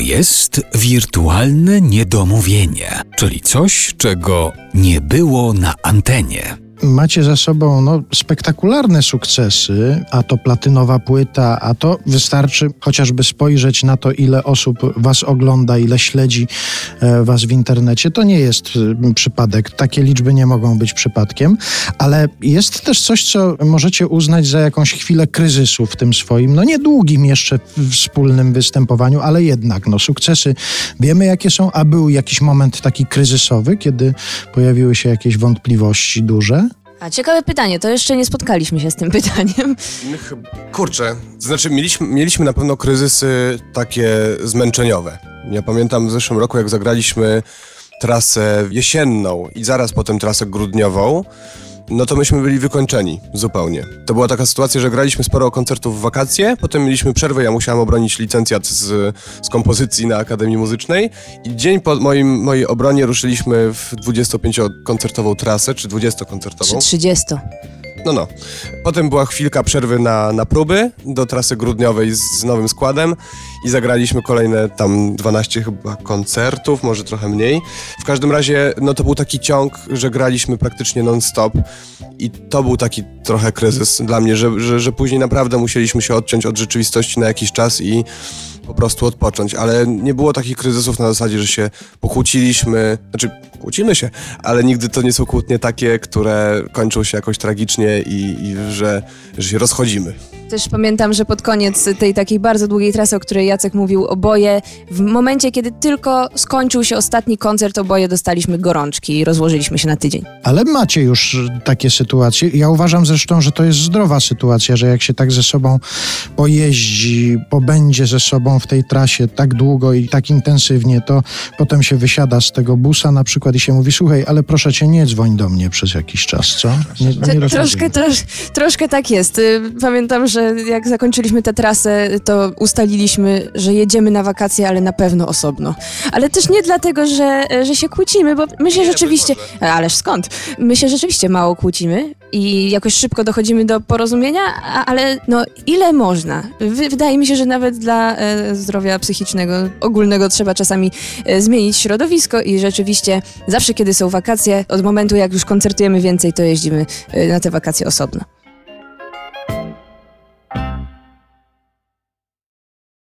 To jest wirtualne niedomówienie, czyli coś, czego nie było na antenie. Macie za sobą no, spektakularne sukcesy, a to platynowa płyta, a to wystarczy chociażby spojrzeć na to, ile osób was ogląda, ile śledzi e, was w internecie. To nie jest e, przypadek. Takie liczby nie mogą być przypadkiem, ale jest też coś, co możecie uznać za jakąś chwilę kryzysu w tym swoim, no niedługim jeszcze wspólnym występowaniu, ale jednak no, sukcesy wiemy, jakie są, a był jakiś moment taki kryzysowy, kiedy pojawiły się jakieś wątpliwości duże. A ciekawe pytanie, to jeszcze nie spotkaliśmy się z tym pytaniem. Chyba- Kurczę, znaczy mieliśmy, mieliśmy na pewno kryzysy takie zmęczeniowe. Ja pamiętam w zeszłym roku, jak zagraliśmy trasę jesienną i zaraz potem trasę grudniową, no to myśmy byli wykończeni zupełnie. To była taka sytuacja, że graliśmy sporo koncertów w wakacje, potem mieliśmy przerwę, ja musiałem obronić licencjat z, z kompozycji na Akademii Muzycznej i dzień po moim, mojej obronie ruszyliśmy w 25-koncertową trasę, czy 20-koncertową. Czy 30. No, no. Potem była chwilka przerwy na, na próby do trasy grudniowej z, z nowym składem i zagraliśmy kolejne tam 12 chyba koncertów, może trochę mniej. W każdym razie, no to był taki ciąg, że graliśmy praktycznie non-stop i to był taki trochę kryzys dla mnie, że, że, że później naprawdę musieliśmy się odciąć od rzeczywistości na jakiś czas i po prostu odpocząć, ale nie było takich kryzysów na zasadzie, że się pokłóciliśmy, znaczy kłócimy się, ale nigdy to nie są kłótnie takie, które kończą się jakoś tragicznie i, i że, że się rozchodzimy. Też pamiętam, że pod koniec tej takiej bardzo długiej trasy, o której Jacek mówił, oboje, w momencie, kiedy tylko skończył się ostatni koncert, oboje dostaliśmy gorączki i rozłożyliśmy się na tydzień. Ale macie już takie sytuacje. Ja uważam zresztą, że to jest zdrowa sytuacja, że jak się tak ze sobą pojeździ, pobędzie ze sobą w tej trasie tak długo i tak intensywnie, to potem się wysiada z tego busa na przykład i się mówi, słuchaj, ale proszę cię, nie dzwoń do mnie przez jakiś czas, co? Nie, nie troszkę, trosz, troszkę tak jest. Y, Pamiętam, że jak zakończyliśmy tę trasę, to ustaliliśmy, że jedziemy na wakacje, ale na pewno osobno. Ale też nie dlatego, że, że się kłócimy, bo my się rzeczywiście... Ależ skąd? My się rzeczywiście mało kłócimy i jakoś szybko dochodzimy do porozumienia, ale no ile można? Wy, wydaje mi się, że nawet dla e, zdrowia psychicznego, ogólnego trzeba czasami e, zmienić środowisko i rzeczywiście zawsze, kiedy są wakacje, od momentu jak już koncertujemy więcej, to jeździmy e, na te wakacje osobno.